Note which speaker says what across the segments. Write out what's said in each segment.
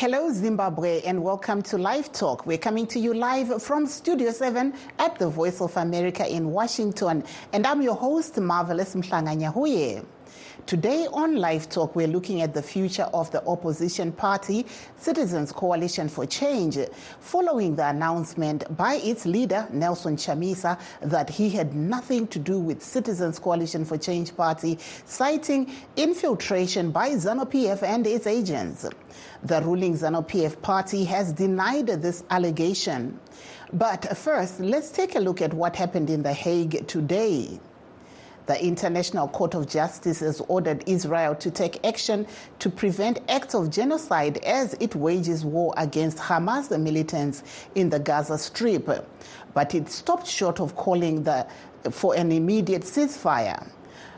Speaker 1: Hello, Zimbabwe, and welcome to Live Talk. We're coming to you live from Studio 7 at the Voice of America in Washington. And I'm your host, Marvelous Mhlanga Today on Live Talk, we're looking at the future of the opposition party, Citizens Coalition for Change, following the announcement by its leader, Nelson Chamisa, that he had nothing to do with Citizens Coalition for Change party, citing infiltration by ZANU-PF and its agents. The ruling ZANU-PF party has denied this allegation. But first, let's take a look at what happened in The Hague today. The International Court of Justice has ordered Israel to take action to prevent acts of genocide as it wages war against Hamas militants in the Gaza Strip. But it stopped short of calling the, for an immediate ceasefire.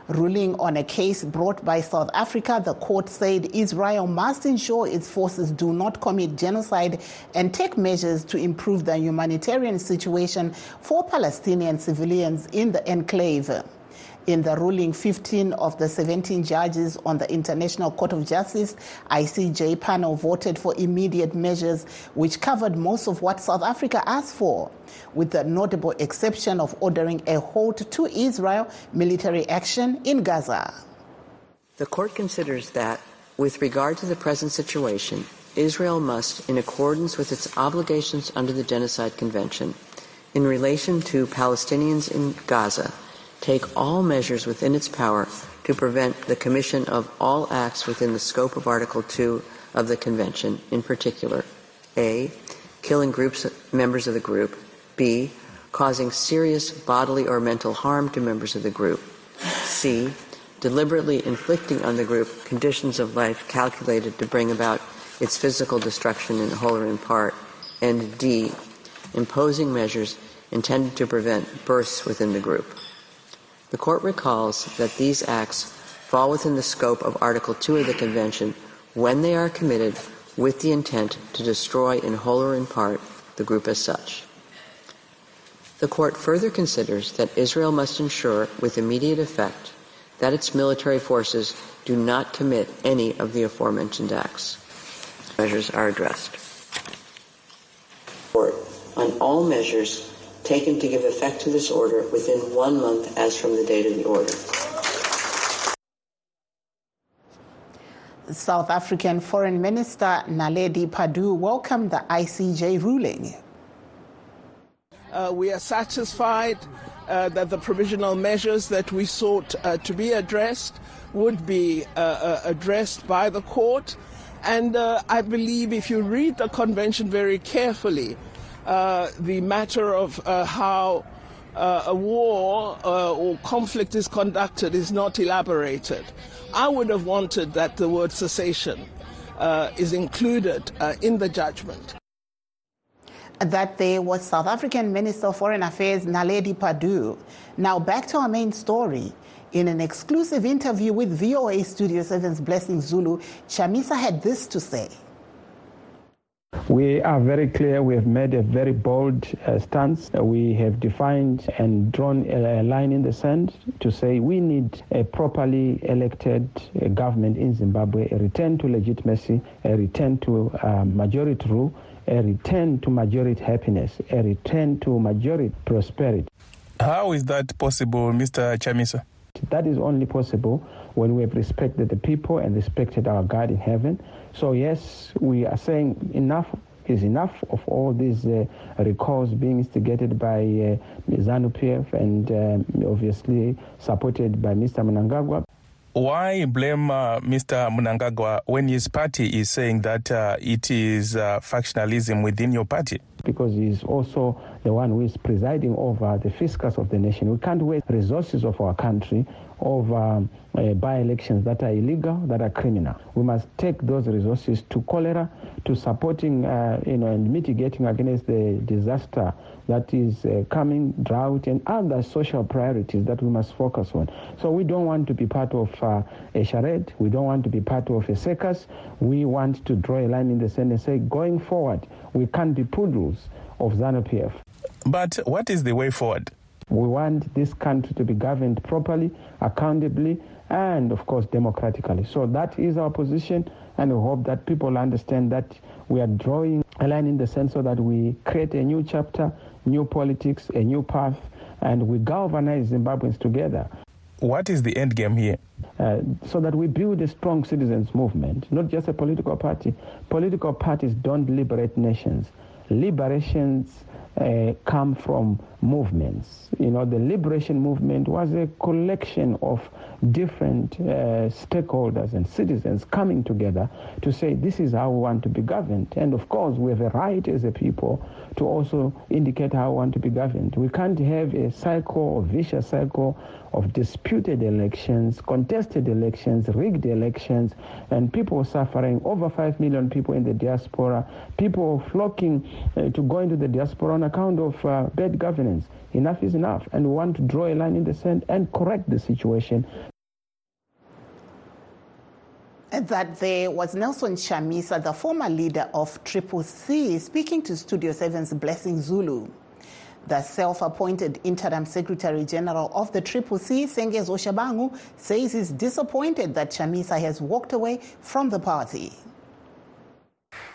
Speaker 1: Ruling on a case brought by South Africa, the court said Israel must ensure its forces do not commit genocide and take measures to improve the humanitarian situation for Palestinian civilians in the enclave. In the ruling, 15 of the 17 judges on the International Court of Justice ICJ panel voted for immediate measures, which covered most of what South Africa asked for, with the notable exception of ordering a halt to Israel military action in Gaza.
Speaker 2: The court considers that, with regard to the present situation, Israel must, in accordance with its obligations under the Genocide Convention, in relation to Palestinians in Gaza, take all measures within its power to prevent the commission of all acts within the scope of Article 2 of the Convention, in particular, A. Killing groups, members of the group, B. Causing serious bodily or mental harm to members of the group, C. Deliberately inflicting on the group conditions of life calculated to bring about its physical destruction in whole or in part, and D. Imposing measures intended to prevent births within the group. The Court recalls that these acts fall within the scope of Article 2 of the Convention when they are committed with the intent to destroy in whole or in part the group as such. The Court further considers that Israel must ensure with immediate effect that its military forces do not commit any of the aforementioned acts. Measures are addressed. Court on all measures taken to give effect to this order within one month as from the date of the order.
Speaker 1: South African Foreign Minister Naledi Pandor welcomed the ICJ ruling.
Speaker 3: Uh, we are satisfied uh, that the provisional measures that we sought uh, to be addressed would be uh, uh, addressed by the court. And uh, I believe if you read the convention very carefully, uh, the matter of uh, how uh, a war uh, or conflict is conducted is not elaborated. I would have wanted that the word cessation uh, is included in the judgment.
Speaker 1: That there was South African Minister of Foreign Affairs Naledi Pandor. Now back to our main story. In an exclusive interview with VOA Studio 7's Blessing Zulu, Chamisa had this to say.
Speaker 4: We are very clear. We have made a very bold uh, stance. Uh, we have defined and drawn a, a, line in the sand to say we need a properly elected uh, government in Zimbabwe, a return to legitimacy, a return to uh, majority rule, a return to majority happiness, a return to majority prosperity.
Speaker 5: How is that possible, Mr. Chamisa?
Speaker 4: That is only possible when we have respected the people and respected our God in heaven so yes, we are saying enough is enough of all these uh, recalls being instigated by uh, ZANU-PF and uh, obviously supported by Mr. Mnangagwa.
Speaker 5: Why blame uh, Mr. Mnangagwa when his party is saying that uh, it is uh, factionalism within your party?
Speaker 4: Because he's also the one who is presiding over the fiscus of the nation. We can't waste resources of our country over um, uh, by-elections that are illegal, that are criminal. We must take those resources to cholera, to supporting, uh, you know, and mitigating against the disaster that is uh, coming, drought, and other social priorities that we must focus on. So we don't want to be part of uh, a charade. We don't want to be part of a circus. We want to draw a line in the sand and say, going forward, we can't be poodles of ZANU-PF.
Speaker 5: But what is the way forward?
Speaker 4: We want this country to be governed properly, accountably, and of course democratically. So that is our position, and we hope that people understand that we are drawing a line in the sense so that we create a new chapter, new politics, a new path, and we galvanize Zimbabweans together.
Speaker 5: What is the end game here?
Speaker 4: Uh, so that we build a strong citizens movement, not just a political party. Political parties don't liberate nations. Liberations uh, come from movements. You know, the liberation movement was a collection of different uh, stakeholders and citizens coming together to say this is how we want to be governed. And of course, we have a right as a people to also indicate how we want to be governed. We can't have a cycle, a vicious cycle of disputed elections, contested elections, rigged elections, and people suffering. Over 5 million people in the diaspora, people flocking uh, to go into the diaspora account of uh, bad governance. Enough is enough, and we want to draw a line in the sand and correct the situation.
Speaker 1: That there was Nelson Chamisa, the former leader of Triple C, speaking to Studio 7's Blessing Zulu. The self-appointed interim secretary general of the Triple C, Sengezo Tshabangu, says he's disappointed that Chamisa has walked away from the party.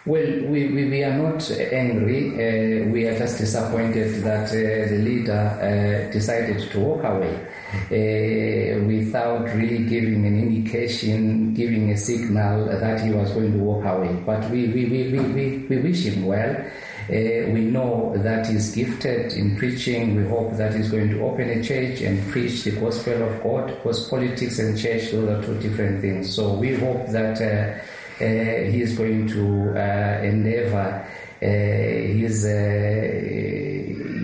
Speaker 6: Well, we, we, we are not angry. Uh, we are just disappointed that uh, the leader uh, decided to walk away without really giving an indication, giving a signal that he was going to walk away. But we, we, we, we, we, we wish him well. Uh, we know that he's gifted in preaching. We hope that he's going to open a church and preach the gospel of God because politics and church, those are two different things. So we hope that uh, uh, Uh, he is going to uh, endeavor uh, his,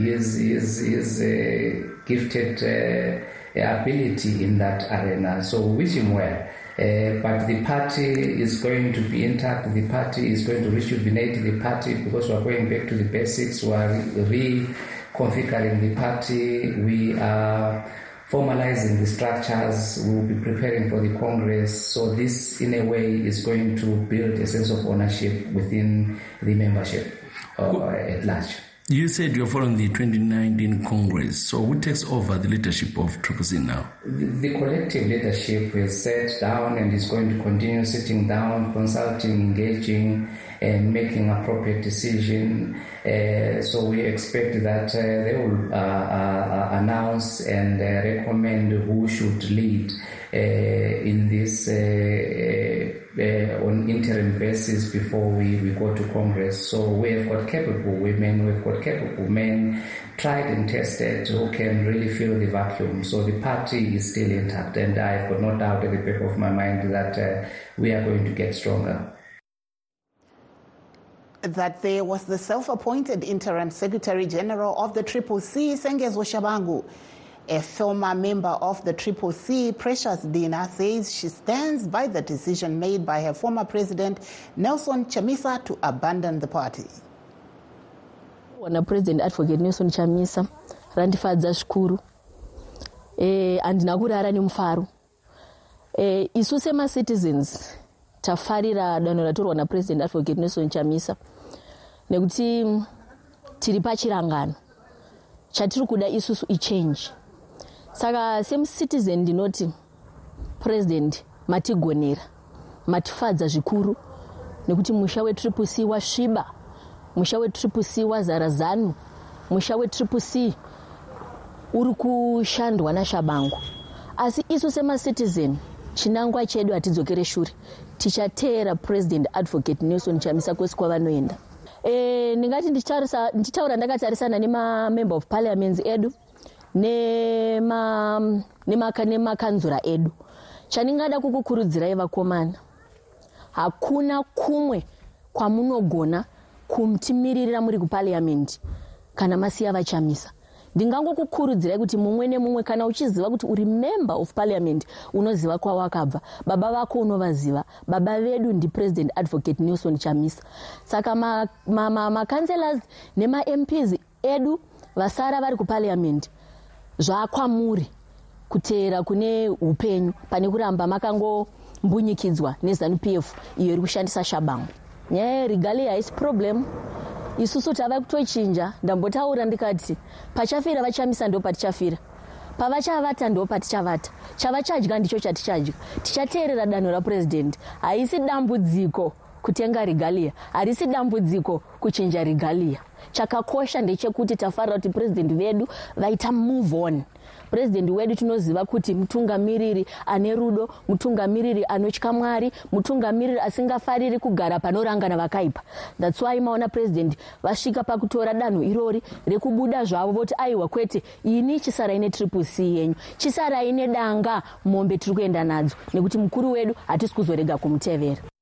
Speaker 6: his, his, his gifted ability in that arena. So wish him well. Uh, but the party is going to be intact. The party is going to rejuvenate the party because we are going back to the basics. We are reconfiguring the party. We are formalizing the structures. We will be preparing for the Congress. So this, in a way, is going to build a sense of ownership within the membership uh, at large.
Speaker 7: You said you're following the 2019 Congress. So who takes over the leadership of Triple C now?
Speaker 6: The, the collective leadership has sat down and is going to continue sitting down, consulting, engaging, and making appropriate decision. Uh, so we expect that uh, they will uh, uh announce and uh, recommend who should lead uh, in this on interim basis before we, we go to Congress. So we have got capable women, we've got capable men, tried and tested, who can really fill the vacuum. So the party is still intact, and I've got no doubt at the back of my mind that we are going to get stronger
Speaker 1: that there was the self-appointed interim secretary general of the Triple C, Sengezo Tshabangu. A former member of the Triple C, Precious Dina, says she stands by the decision made by her former president, Nelson Chamisa, to abandon the party.
Speaker 8: wana president advocate nelson chamisa randifadza zvikuru e, handina kurara nemufaro e, isu semacitizens tafarira danho ratorwa napresident advocate nelson chamisa nekuti tiri pachirangano chatiri kuda isusu ichange. Saka semucitizen ndinoti president matigonera matifadza zvikuru nekuti musha wetriple c wasviba musha wetriple c wazara zanu musha wetriple c uri kushandwa nashabangu. Asi isu semacitizen chinangwa chedu hatidzokere shure. Tichateera president advocate nelson chamisa kwese kwavanoenda e, ndingati ndichitaura ndakatarisana nemamember of parliaments edu nemakanzura nema edu. Chandingada kukukurudzirai vakomana hakuna kumwe kwamunogona kumtimiririra muri kupariamendi kana masiya vachamisa ndingangokukurudzirai kuti mumwe nemumwe kana uchiziva kuti uri member of parliament unoziva kwawakabva baba vako unovaziva. Baba vedu ndipresident advocate nelson chamisa. Saka makancelas ma, ma, nemamps edu vasara vari kupariament zvakwamuri kuteera kune upenyu pane kuramba makangombunyikidzwa nezanup f iyo iri kushandisa shabangu nyaya yeregali haisi problem isusu tava kutochinja ndambotaura ndikati pachafira vachamisa ndo patichafira. Pavachavata ndo patichavata. Chavachadya ndicho chatichadya. Tichateerera danho rapurezidendi haisi dambudziko kutenga regalia harisi dambudziko kuchinja regalia chakakosha ndechekuti tafarira kuti purezidendi vedu vaita move on. Purezidendi wedu tinoziva kuti mutungamiriri ane rudo mutungamiriri anotya mwari mutungamiriri asingafariri kugara panorangana vakaipa. Thats why maona purezidendi vasvika pakutora danho irori rekubuda zvavo voti aiwa kwete ini chisarai netriple c yenyu. Chisarai nedanga mombe tiri kuenda nadzo. Nekuti mukuru wedu hatisi kuzorega kumutevera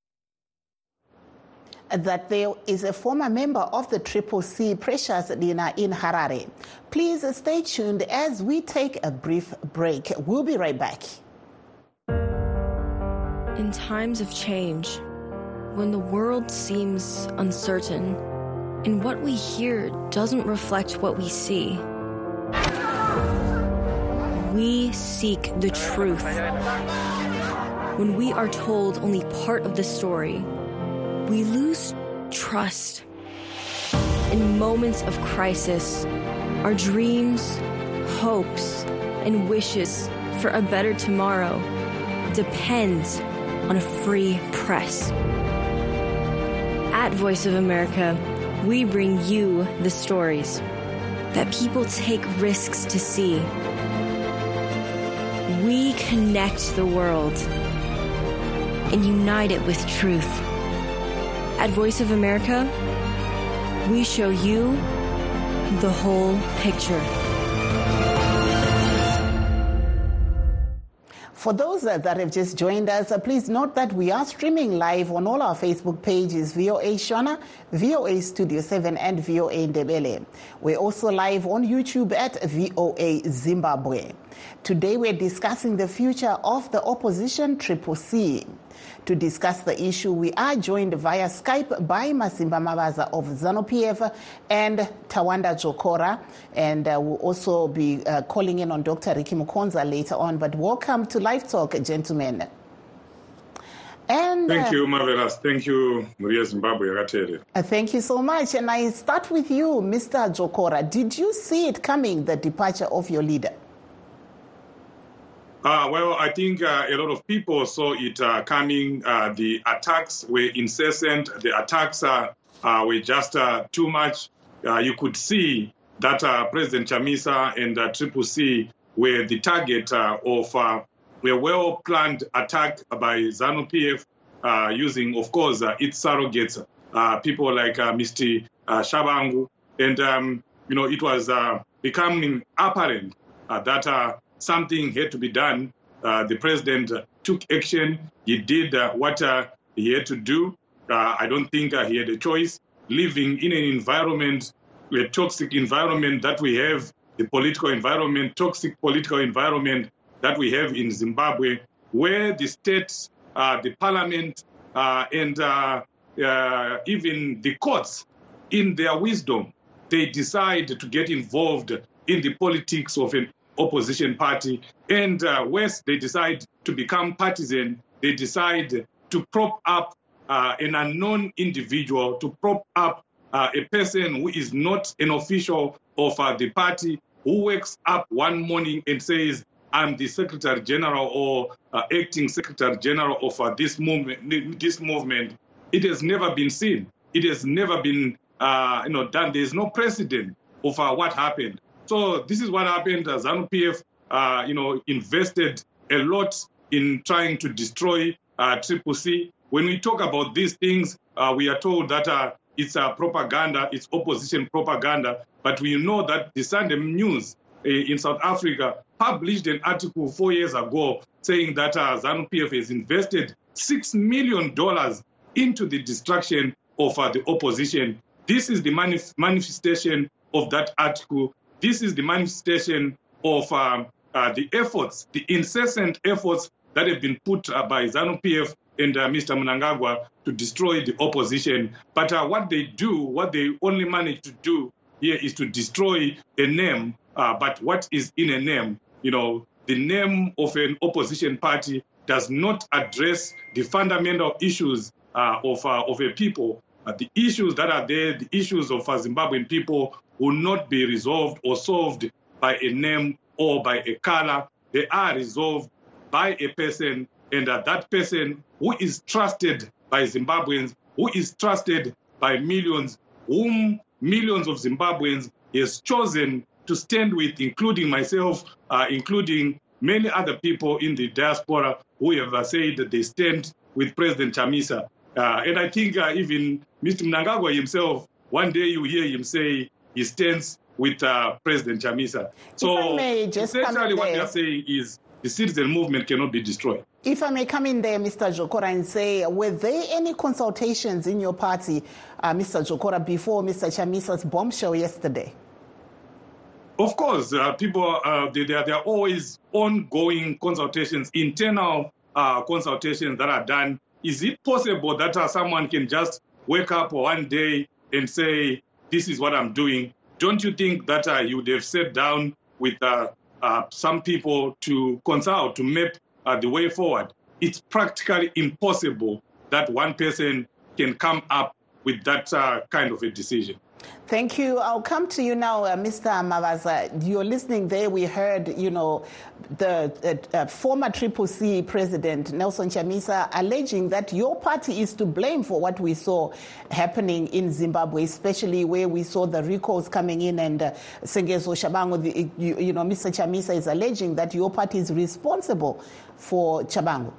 Speaker 1: that there is a former member of the Triple C, Precious Dina, in Harare. Please stay tuned as we take a brief break. We'll be right back.
Speaker 9: In times of change, when the world seems uncertain and what we hear doesn't reflect what we see, we seek the truth. When we are told only part of the story, we lose trust. In moments of crisis, our dreams, hopes, and wishes for a better tomorrow depends on a free press. At Voice of America, we bring you the stories that people take risks to see. We connect the world and unite it with truth. At Voice of America, we show you the whole picture.
Speaker 1: For those uh, that have just joined us, uh, please note that we are streaming live on all our Facebook pages VOA Shona, VOA Studio 7, and VOA Ndebele. We're also live on YouTube at VOA Zimbabwe. Today we're discussing the future of the opposition Triple C. To discuss the issue, we are joined via Skype by Masimba Mavaza of ZANU-PF and Tawanda Jokora, and uh, we'll also be uh, calling in on Dr. Ricky Mukonza later on. But welcome to Live Talk, gentlemen.
Speaker 10: And, thank you, Marvelous. Thank you, Maria Zimbabwe.
Speaker 1: Uh, thank you so much. And I start with you, Mr. Jokora. Did you see it coming, the departure of your leader?
Speaker 10: Uh, well, I think uh, a lot of people saw it uh, coming. Uh, the attacks were incessant. The attacks uh, were just uh, too much. you could see that President Chamisa and Triple C were the target of a well-planned attack by ZANU-PF using, of course, its surrogates, people like uh, Mr. Tshabangu. And, um, you know, it was becoming apparent that something had to be done. Uh, the president uh, took action. He did uh, what he had to do. I don't think he had a choice. Living in an environment, a toxic environment that we have, the political environment, toxic political environment that we have in Zimbabwe, where the states, the parliament, and even the courts, in their wisdom, they decide to get involved in the politics of an opposition party. And uh, they decide to become partisan. They decide to prop up uh, an unknown individual, to prop up uh, a person who is not an official of uh, the party, who wakes up one morning and says, I'm the Secretary General or uh, acting Secretary General of uh, this movement. This movement, it has never been seen. It has never been, you know, done. There is no precedent of what happened. So this is what happened. Uh, ZANU PF, uh, you know, invested a lot in trying to destroy uh, Triple C. When we talk about these things, uh, we are told that uh, it's propaganda, it's opposition propaganda. But we know that the Sunday News uh, in South Africa published an article four years ago saying that uh, ZANU PF has invested six million dollars into the destruction of uh, the opposition. This is the manif- manifestation of that article this is the manifestation of um, uh, the efforts, the incessant efforts that have been put uh, by ZANU PF and uh, Mr. Mnangagwa to destroy the opposition. But uh, what they do, what they only manage to do here is to destroy a name. Uh, but what is in a name? You know, the name of an opposition party does not address the fundamental issues uh, of, of a people. uh, the issues that are there, the issues of uh, Zimbabwean people, will not be resolved or solved by a name or by a color. They are resolved by a person, and uh, that person who is trusted by Zimbabweans, who is trusted by millions, whom millions of Zimbabweans has chosen to stand with, including myself, uh, including many other people in the diaspora who have uh, said that they stand with President Chamisa. Uh, and I think uh, even Mr. Mnangagwa himself, one day you hear him say he stands with uh, President Chamisa. So essentially what they're saying is the citizen movement cannot be destroyed.
Speaker 1: If I may come in there, Mr. Jokora, and say, were there any consultations in your party, uh, Mr. Jokora, before Mr. Chamisa's bombshell yesterday?
Speaker 10: Of course, uh, people, uh, they, there, there are always ongoing consultations, internal uh, consultations that are done. Is it possible that uh, someone can just wake up one day and say, this is what I'm doing? Don't you think that uh, you would have sat down with uh, some people to consult, to map Uh, the way forward? It's practically impossible that one person can come up with that uh, kind of a decision.
Speaker 1: Thank you. I'll come to you now, uh, Mr. Mavaza. You're listening there. We heard, you know, the uh, uh, former Triple C president, Nelson Chamisa, alleging that your party is to blame for what we saw happening in Zimbabwe, especially where we saw the recalls coming in and uh, Sengezo Tshabangu, the, you, you know, Mr. Chamisa is alleging that your party is responsible for Tshabangu.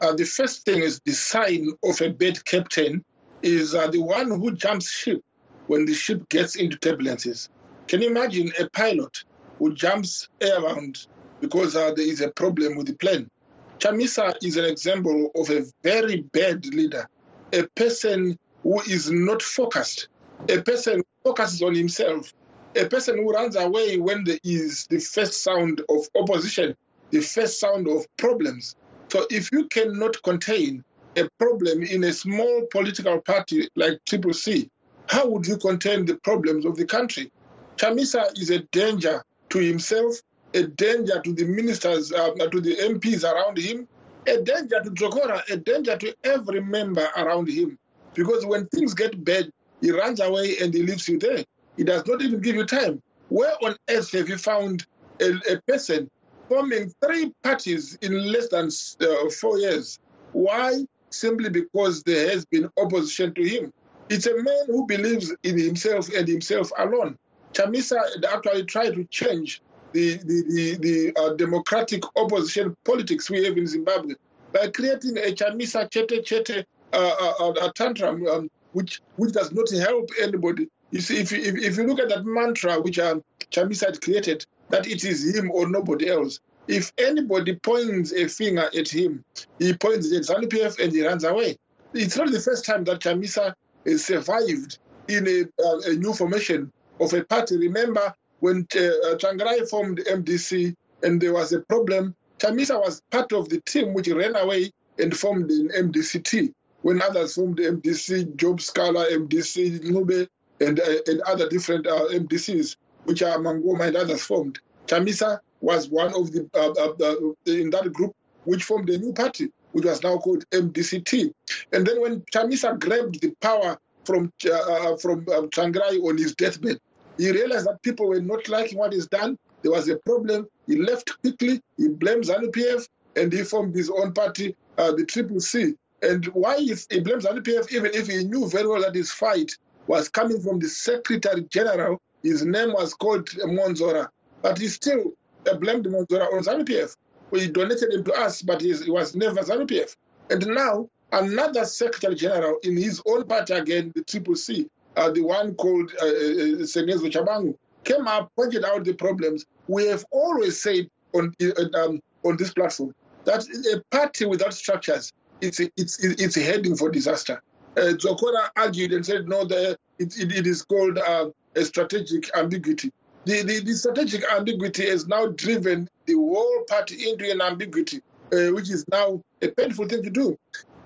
Speaker 11: Uh, the first thing is the sign of a bad captain is uh, the one who jumps ship when the ship gets into turbulences. Can you imagine a pilot who jumps around because uh, there is a problem with the plane? Chamisa is an example of a very bad leader, a person who is not focused, a person who focuses on himself, a person who runs away when there is the first sound of opposition, the first sound of problems. So if you cannot contain a problem in a small political party like Triple C, how would you contain the problems of the country? Chamisa is a danger to himself, a danger to the ministers, uh, to the MPs around him, a danger to Jokora, a danger to every member around him. Because when things get bad, he runs away and he leaves you there. He does not even give you time. Where on earth have you found a, a person forming three parties in less than uh, four years? Why? Simply because there has been opposition to him. It's a man who believes in himself and himself alone. Chamisa actually tried to change the, the, the, the uh, democratic opposition politics we have in Zimbabwe by creating a Chamisa Chete Chete uh, uh, uh tantrum, um, which, which does not help anybody. You see, if, if, if you look at that mantra which um, Chamisa had created, that it is him or nobody else, if anybody points a finger at him, he points at ZANU-PF and he runs away. It's not the first time that Chamisa has survived in a, uh, a new formation of a party. Remember when uh, Tsvangirai formed MDC and there was a problem, Chamisa was part of the team which ran away and formed an MDCT. When others formed MDC, Job Sikhala, MDC, Ncube, and, uh, and other different uh, MDCs, which are Mangoma and others formed. Chamisa was one of the uh, uh, in that group which formed a new party, which was now called MDCT. And then when Chamisa grabbed the power from uh, uh from um, on his deathbed, he realized that people were not liking what he's done. There was a problem. He left quickly. He blamed ZANU-PF and he formed his own party, uh, the Triple C. And why is he blames ZANU-PF, even if he knew very well that his fight was coming from the Secretary General, his name was called Mwonzora, but he still blamed Mwonzora on ZANU-PF. We donated him to us, but he was never ZANU-PF. And now, another Secretary General in his own party again, the Triple C, uh, the one called uh, uh, uh Tshabangu, came up, pointed out the problems. We have always said on uh, um, on this platform that a party without structures, it's it's it's heading for disaster. Uh, Jokora argued and said, no, the, it, it, it is called uh, a strategic ambiguity the, the, the, strategic ambiguity has now driven the whole party into an ambiguity, uh, which is now a painful thing to do.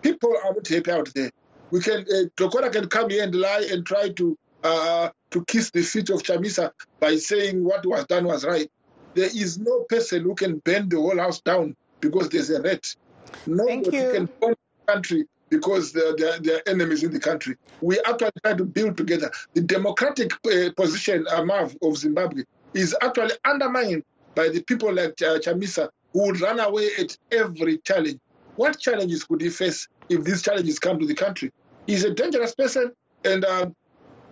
Speaker 11: People are not happy out there. We can, uh, Jokora can come here and lie and try to uh, to kiss the feet of Chamisa by saying what was done was right. There is no person who can bend the whole house down because there's a rat. Nobody can burn the country because they're, they're, they're enemies in the country. We actually try to build together. The democratic uh, position Marv, of Zimbabwe is actually undermined by the people like uh, Chamisa who would run away at every challenge. What challenges could he face if these challenges come to the country? He's a dangerous person, and um,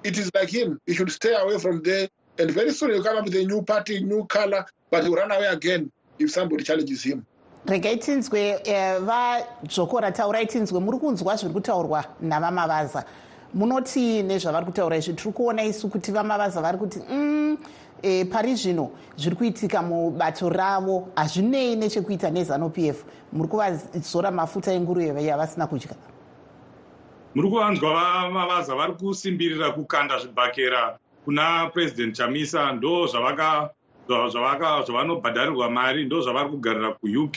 Speaker 11: it is like him. He should stay away from there, and very soon he'll come up with a new party, new color, but he'll run away again if somebody challenges him.
Speaker 1: Regai tinzwe uh, vadzvokora taurai tinzwe muri kunzwa zviri kutaurwa navamavaza. Munoti nezvavari kutaura izvi tiri kuona isu kuti vamavaza vari kuti mm, e, pari zvino zviri kuitika mubato ravo hazvinei nechekuita nezanup f. Muri kuvazora mafuta enguruve yavasina kudya.
Speaker 10: Muri kuvanzwa vamavaza vari kusimbirira kukanda zvibhakera kuna purezidendi chamisa ndo zvavaka zvavanobhadharirwa mari ndo zvavari kugarira kuuk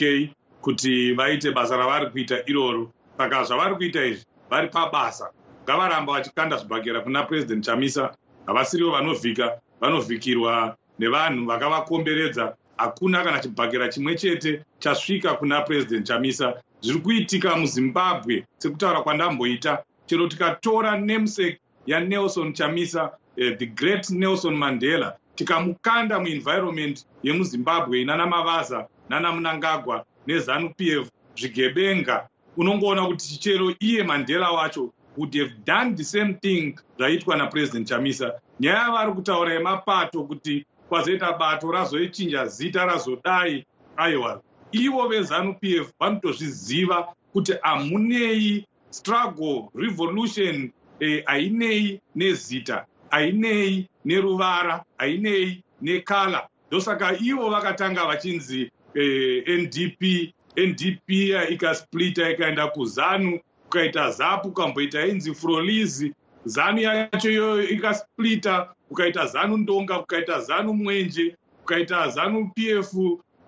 Speaker 10: kuti vaite basa ravari kuita iroro. Saka zvavari kuita izvi vari pabasa. Ngavaramba vachikanda zvibhakera kuna purezidendi chamisa. Havasirivo vanovhika vanovhikirwa nevanhu vakavakomberedza. Hakuna kana chibhakera chimwe chete chasvika kuna purezidendi chamisa. Zviri kuitika muzimbabwe sekutaura kwandamboita. Chero tikatora namesake yanelson chamisa uh, the great nelson mandela tikamukanda muenvironment yemuzimbabwe inana mavaza nana munangagwa nezanup f zvigebenga. Unongoona kuti chero iye mandela wacho would have done the same thing zvaitwa napurezidendi chamisa. Nyaya yavari kutaura yemapato kuti kwazoita bato razoichinja zita razodai aiwa ivo vezanup f vanotozviziva kuti hamunei struggle revolution eh, nezita ainei neruvara ainei nekala. Ndosaka ivo vakatanga vachinzi eh, ndp ndp ikasplita ikaenda kuzanu ukaita zapu ukamboita inzi frolizi zanu yacho iyoyo ikasplita ukaita zanu ndonga ukaita zanu mwenje ukaita zanu pf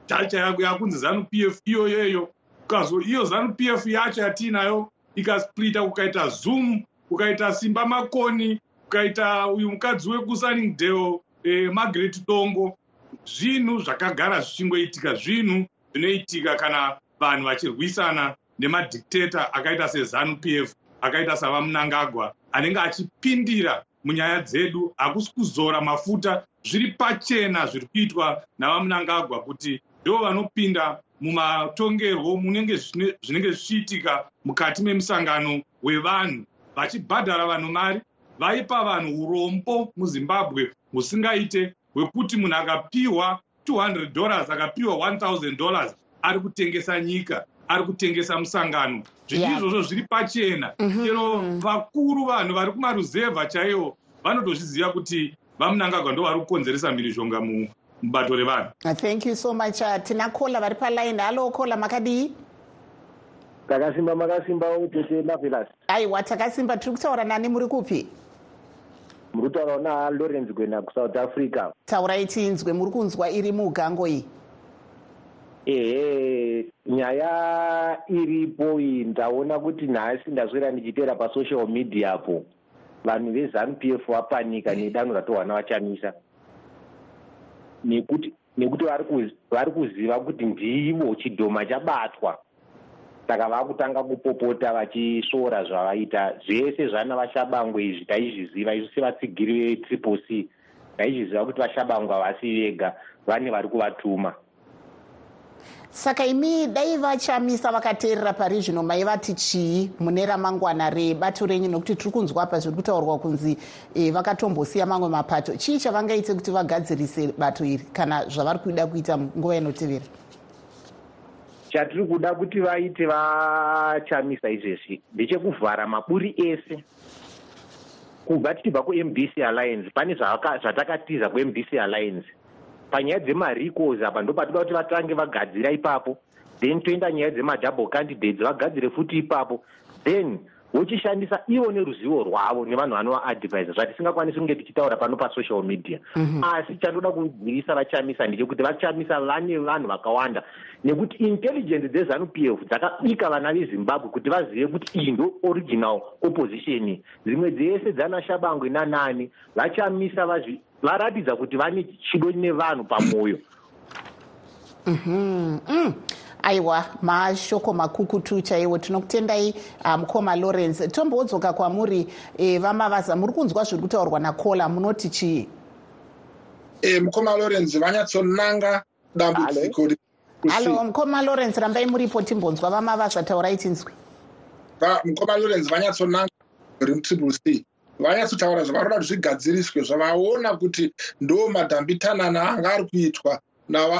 Speaker 10: tacha yako yakunzi zanu pf iyoyoyo. Ukazo iyo zanu pf yacho yatiinayo ikasplita ukaita zoom ukaita simba makoni ukaita uyu mukadzi wekusuningdale eh, margaret dongo zvinhu zvakagara zvichingoitika zvinhu zvinoitika kana vanhu vachirwisana nemadhictata akaita sezanu p f akaita savamunangagwa anenge achipindira munyaya dzedu hakusi kuzora mafuta zviri pachena zviri kuitwa navamunangagwa kuti ndo vanopinda mumatongerwo munenge zvinenge zvichiitika mukati memusangano wevanhu vachibhadhara vanhu mari vaipa vanhu urombo muzimbabwe husingaite hwekuti munhu akapiwa 200 dollars akapiwa 1000 dollars ari kutengesa nyika ari kutengesa musangano. Zvinhu izvozvo zviri pachena. Chero vakuru vanhu vari kumaruzevha chaivo vanotozviziva kuti vamunangagwa ndo vari kukonzeresa mhirizhonga mubato revanhu.
Speaker 1: Thank you so much uh, tina kola vari palaini. Halo kola makadii
Speaker 12: takasimba makasimbawo tete mavelas
Speaker 1: aiwa takasimba? Tiri kutaura nani muri kupi
Speaker 12: muri kutaurawo nalawrence gwena kusouth africa.
Speaker 1: Taurai tinzwe muri kunzwa iri mugango iyi?
Speaker 12: Ehe nyaya iripo iyi ndaona kuti nhasi ndaswera ndichiteera pasocial media po. Vanhu vezanup f vapanika nedanho ratorwa navachamisa nekuti nekuti vari kuziva kuti ndivo chidhoma chabatwa saka vakutanga kupopota vachisvoora zvavaita. Zvese zvana vashabangwe izvi taizviziva. Isu sevatsigiri vetriple c. Taizviziva kuti vashabangwe havasi vega vane vari kuvatuma.
Speaker 1: Saka imi dai vachamisa vakateerera pari zvino maivati chii mune ramangwana rebato renyu? Nokuti tiri kunzwa apa zviri kutaurwa kunzi e, vakatombosiya mamwe mapato. Chii chavangaite kuti vagadzirise bato iri kana zvavari kuida kuita nguva inotevera
Speaker 12: chatiri kuda kuti vaite vachamisa izvezvi ndechekuvhara maburi ese. Kubva tichibva kumbc alliance pane zvatakatiza kumbc alliance. Panyaya dzemarecals apa ndo patinoda kuti vatange vagadzira ipapo then toenda nyaya dzemadouble candidates vagadzire futi ipapo. Then vochishandisa ivo neruzivo rwavo nevanhu vanovaadvisa zvatisingakwanisi kunge tichitaura pano pasocial media mm -hmm. asi chandoda kudzivisa vachamisa ndechekuti vachamisa vane vanhu vakawanda nekuti intelligence dzezanup f dzakabika vana vezimbabwe kuti vazive kuti iyi ndo original opposition dzimwe dzese dzana shabangwe nanani vachamisa varatidza kuti vane chido nevanhu pamwoyo
Speaker 1: mm -hmm. mm. Aiwa mashoko makukutu chaiwo. Tinokutendai uh, mukoma lawrence. Tombodzoka kwamuri e, vamavaza muri kunzwa zviri kutaurwa nakola munoti chii
Speaker 11: e, mukoma lawrence vanyatsonanga dambudziko
Speaker 1: alo mukoma lawrence rambai muripo timbonzwa vamavaza taurai tinzwi.
Speaker 11: Mukoma lawrence vanyatsonanga remutriple c. Vanyatsotaura zvavaroda kuti zvigadziriswe zvavaona kuti ndo madhambitanana anga ari kuitwa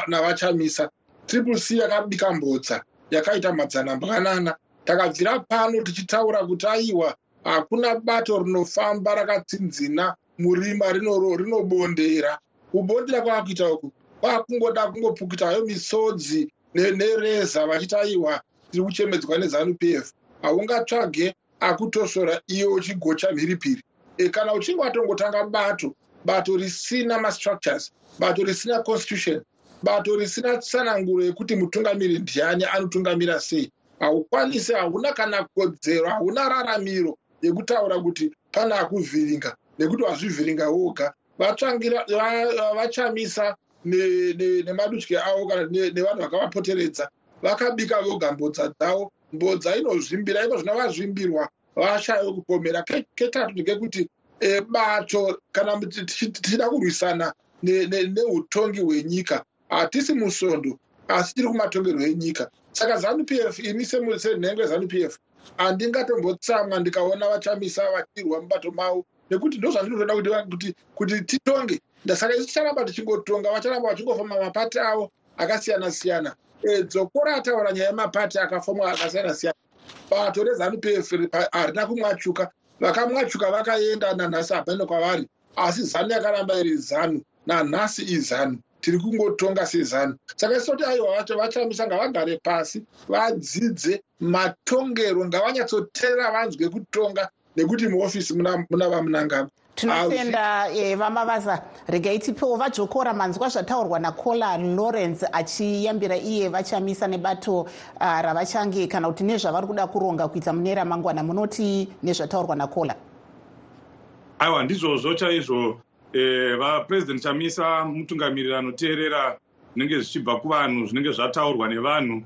Speaker 11: navachamisa triple c yakabika mbodza yakaita madzanambwanana takabvira pano tichitaura kuti aiwa hakuna bato rinofamba rakatsinzina murima rinobondera. Kubondera kwavakuita uku kwakungoda kungopukita hayo misodzi nereza vachiti aiwa tiri kuchemedzwa nezanup f. Haungatsvage akutosora iwe uchigocha mhiripiri. E, kana uchinge watongotanga bato bato risina mastructures bato risina constitution bato risina tsananguro yekuti mutungamiri ndiani anotungamira sei. Haukwanisi hauna kana kodzero hauna raramiro yekutaura kuti pane akuvhiringa nekuti wazvivhiringa woga. Vachamisa nemadutye avo kana nevanhu vakavapoteredza vakabika voga mbodza dzavo. Mbodza inozvimbira iko zvinovazvimbirwa vashaye kupomera ketatu ndekekuti e, bato kana tichida kurwisana neutongi hwenyika hatisi musondo asi tiri kumatongerwo enyika. Saka zanup f ini senhengo yezanup f handingatombotsamwa ndikaona vachamisa vachirwa mubato mavo nekuti ndo zvandinotoda kuti kuti titonge. Saka isu ticharamba tichingotonga vacharamba vachingofamba mapati avo akasiyana siyana e, dzokora ataura nyaya yemapati akafamwa akasiyana siyana bato rezanup f harina kumwachuka. Vakamwachuka vakaenda nanhasi hapane kwavari asi zanu yakaramba iri zanu nanhasi izanu tiri kungotonga sezanu saka isoti aiwa vacho vachamisa ngavagare pasi vadzidze matongero. Ngavanyatsoteerera vanzwe kutonga nekuti muofisi muna vamunangagwa.
Speaker 1: Tinotenda vamavasa regai tipewo vajokora manzwa zvataurwa nacola lawrence achiyambira iye vachamisa nebato uh, ravachange kana kuti nezvavari kuda kuronga kuita mune ramangwana. Munoti nezvataurwa nacola
Speaker 10: aiwa ndizvozvo chaizvo vapurezidendi chamisa mutungamiriri anoteerera zvinenge zvichibva kuvanhu zvinenge zvataurwa nevanhu.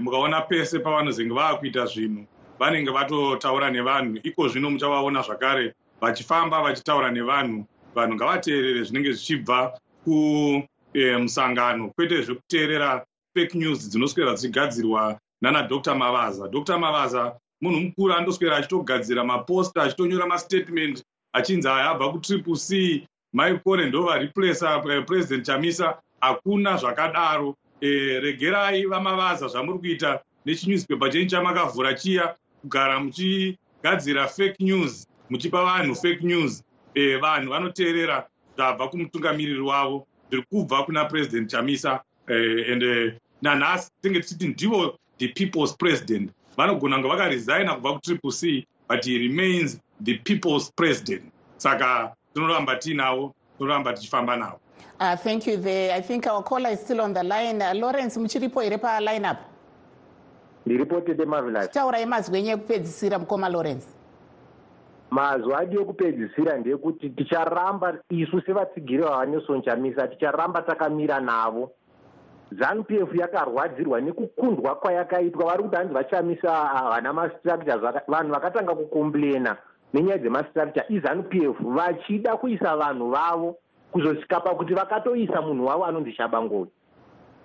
Speaker 10: Mukaona pese pavanozenge vaakuita zvinhu vanenge vatotaura nevanhu. Iko zvino muchavaona zvakare vachifamba vachitaura nevanhu. Vanhu ngavateerere zvinenge zvichibva kumusangano kwete zvekuteerera fake news dzinoswera dzichigadzirwa nana dr mavaza. Dr mavaza munhu mukuru andoswera achitogadzira maposta achitonyora mastatement achinzi aya abva kutriple c maikore ndo variplesa purezidendi chamisa hakuna zvakadaro. E, regerai vamavaza zvamuri kuita nechinewspaper chenyu chamakavhura chiya kugara muchigadzira fake news muchipa vanhu fake news. E, vanhu vanoteerera zvabva kumutungamiriri wavo zviri kubva kuna purezidendi chamisa e, and e, nanhasi tenge tichiti ndivo the people's president. Vanogona kunge vakaresigna kubva kutriple c but he remains the people's president saka tinoramba tiinavo tinoramba tichifamba navo
Speaker 1: Uh, thank you there. I think our caller is still on the line. Uh, Lawrence, muchiripo here pa line up?
Speaker 12: ndiripo tete marvelous
Speaker 1: taurai mazwi enyu ekupedzisira mukoma lawrence
Speaker 12: mazwi adi ekupedzisira ndeyekuti ticharamba isu sevatsigiri vavanelson chamisa ticharamba takamira navo zanup f yakarwadzirwa nekukundwa kwayakaitwa vari kuti hanzi vachamisa havana mastructures vanhu vakatanga kukomplena nenyaya dzemastructure izanup f vachida kuisa vanhu vavo kuzosvika pakuti vakatoisa munhu wavo anonzi shabangoi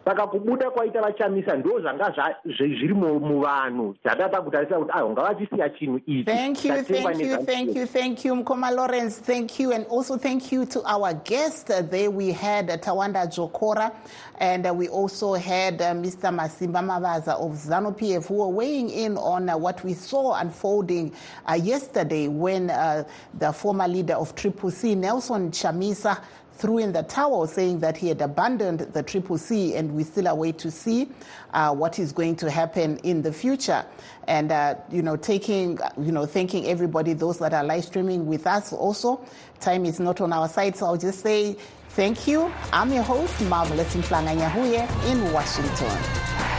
Speaker 12: saka kubuda kwaita vachamisa ndo zvanga zviri muvanhu. Zvadada kuti aho ngavachisiya chinhu
Speaker 1: ichi. Mukoma lawrence. Thank you and also thank you to our guest uh, there. We had uh, tawanda jokora and uh, we also had uh, mr masimba mavaza of zanu pf who were weighing in on uh, what we saw unfolding uh, yesterday when uh, the former leader of triple c nelson chamisa threw in the towel saying that he had abandoned the Triple C and we still await to see uh, what is going to happen in the future. And, uh, you know, taking, you know, thanking everybody, those that are live streaming with us also. Time is not on our side, so I'll just say thank you. I'm your host, Marvelous Mhlanga Nyahuye in Washington.